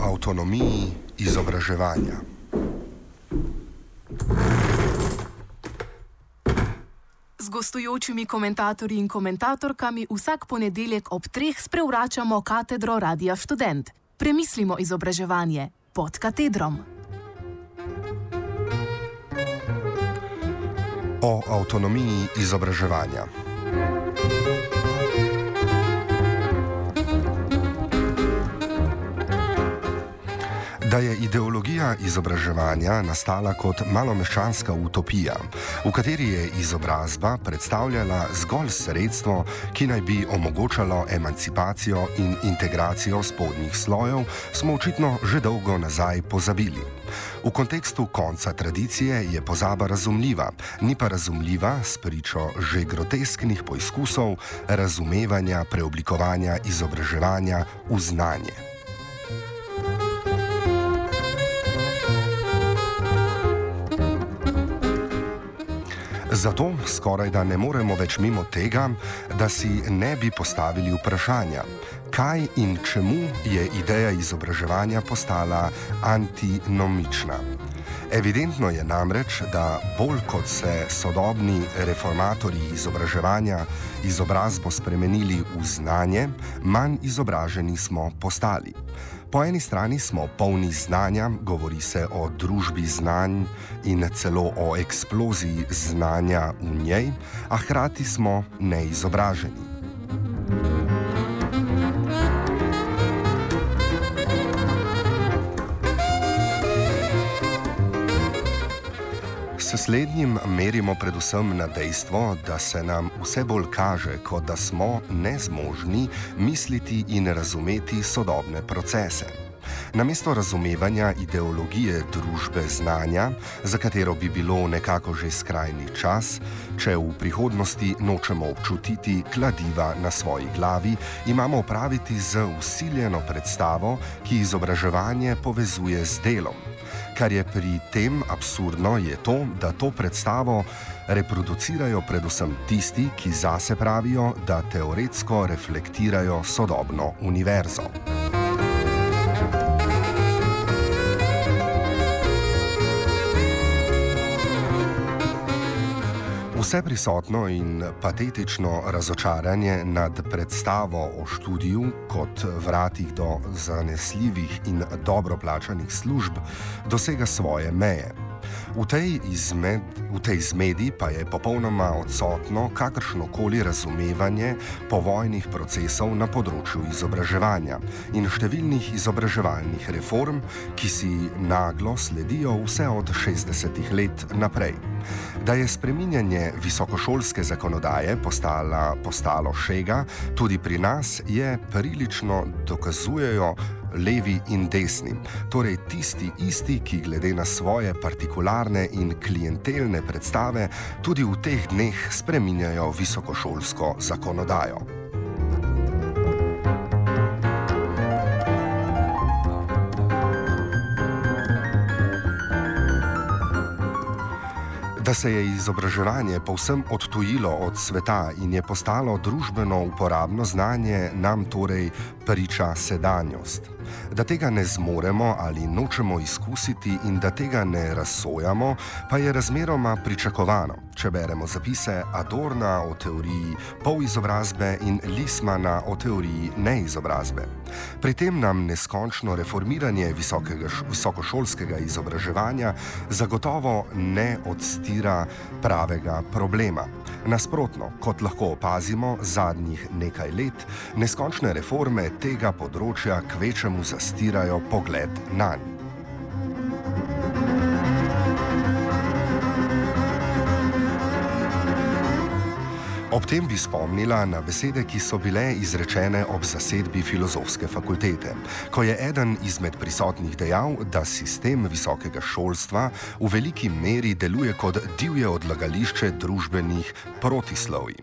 avtonomiji izobraževanja. Z gostujočimi komentatorji in komentatorkami vsak ponedeljek ob treh sprevračamo katedro Radia Student. Premislimo izobraževanje pod katedrom. O avtonomiji izobraževanja. Da je ideologija izobraževanja nastala kot malomeščanska utopija, v kateri je izobrazba predstavljala zgolj sredstvo, ki naj bi omogočalo emancipacijo in integracijo spodnjih slojev, smo očitno že dolgo nazaj pozabili. V kontekstu konca tradicije je pozaba razumljiva, ni pa razumljiva s pričo že grotesknih poizkusov razumevanja preoblikovanja izobraževanja v znanje. Zato skoraj da ne moremo več mimo tega, da si ne bi postavili vprašanja, kaj in čemu je ideja izobraževanja postala antinomična. Evidentno je namreč, da bolj kot se sodobni reformatorji izobraževanja izobrazbo spremenili v znanje, manj izobraženi smo postali. Po eni strani smo polni znanja, govori se o družbi znanj in celo o eksploziji znanja v njej, a hkrati smo neizobraženi. S slednjim merimo predvsem na dejstvo, da se nam vse bolj kaže, kot da smo nezmožni misliti in razumeti sodobne procese. Namesto razumevanja ideologije družbe znanja, za katero bi bilo nekako že skrajni čas, če v prihodnosti nočemo občutiti kladiva na svoji glavi, imamo opraviti z usiljeno predstavo, ki izobraževanje povezuje z delom. Kar je pri tem absurdno, je to, da to predstavo reproducirajo predvsem tisti, ki zase pravijo, da teoretsko reflektirajo sodobno univerzo. Vse prisotno in patetično razočaranje nad predstavo o študiju kot vratih do zanesljivih in dobro plačanih služb dosega svoje meje. V tej, izmed, v tej zmedi pa je popolnoma odsotno kakršno koli razumevanje povojnih procesov na področju izobraževanja in številnih izobraževalnih reform, ki si naglo sledijo vse od 60-ih let naprej. Da je spreminjanje visokošolske zakonodaje postala, postalo šega, tudi pri nas je prilično dokazujejo levi in desni, torej tisti isti, ki glede na svoje partikularne in klientelne predstave tudi v teh dneh spreminjajo visokošolsko zakonodajo. Da se je izobraževanje povsem odtujilo od sveta in je postalo družbeno uporabno znanje, nam torej priča sedanjost. Da tega ne zmoremo ali nočemo izkusiti in da tega ne razsojamo, pa je razmeroma pričakovano, če beremo zapise Adorna o teoriji polizobrazbe in Lismana o teoriji neizobrazbe. Pri tem nam neskončno reformiranje visokošolskega izobraževanja zagotovo ne odstira pravega problema. Nasprotno, kot lahko opazimo zadnjih nekaj let, neskončne reforme tega področja kvečemu zastirajo pogled na njih. Ob tem bi spomnila na besede, ki so bile izrečene ob zasedbi filozofske fakultete, ko je eden izmed prisotnih dejal, da sistem visokega šolstva v veliki meri deluje kot divje odlagališče družbenih protislovij.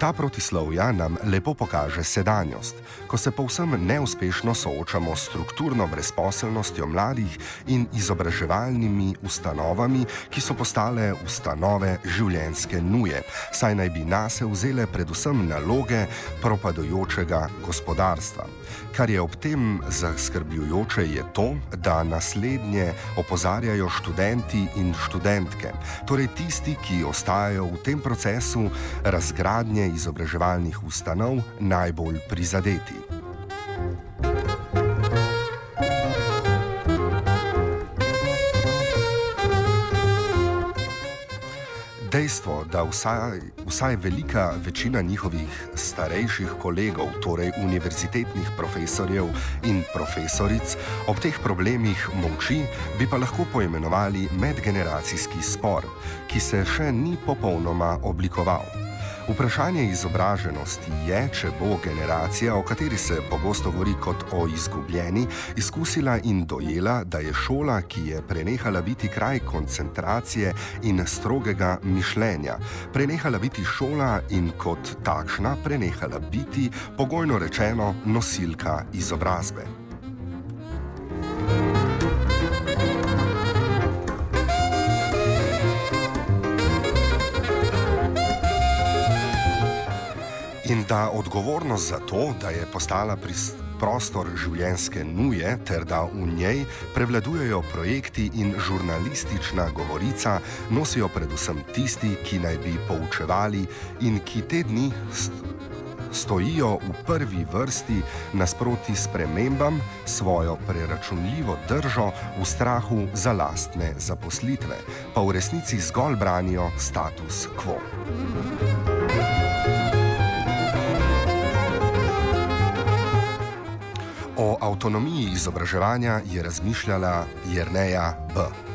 Ta protislovja nam lepo pokaže sedanjost, ko se povsem neuspešno soočamo s strukturno brezposelnostjo mladih in izobraževalnimi ustanovami, ki so postale ustanove življenjske nuje, saj naj bi nas se vzele predvsem naloge propadajočega gospodarstva. Kar je ob tem zaskrbljujoče, je to, da naslednje opozarjajo študenti in študentke, torej tisti, ki ostajajo v tem procesu razgradnje izobraževalnih ustanov najbolj prizadeti. Dejstvo, da vsaj, vsaj velika večina njihovih starejših kolegov, torej univerzitetnih profesorjev in profesoric, ob teh problemih molči, bi pa lahko poimenovali medgeneracijski spor, ki se še ni popolnoma oblikoval. Vprašanje izobraženosti je, če bo generacija, o kateri se pogosto govori kot o izgubljeni, izkusila in dojela, da je šola, ki je prenehala biti kraj koncentracije in strogega mišljenja, prenehala biti šola in kot takšna prenehala biti, pogojno rečeno, nosilka izobrazbe. In da odgovornost za to, da je postala prostor življenjske nuje, ter da v njej prevladujejo projekti in žurnalistična govorica, nosijo predvsem tisti, ki naj bi poučevali in ki te dni stojijo v prvi vrsti nasproti spremembam, svojo preračunljivo držo v strahu za lastne zaposlitve, pa v resnici zgolj branijo status quo. O avtonomiji izobraževanja je razmišljala Jrneja B.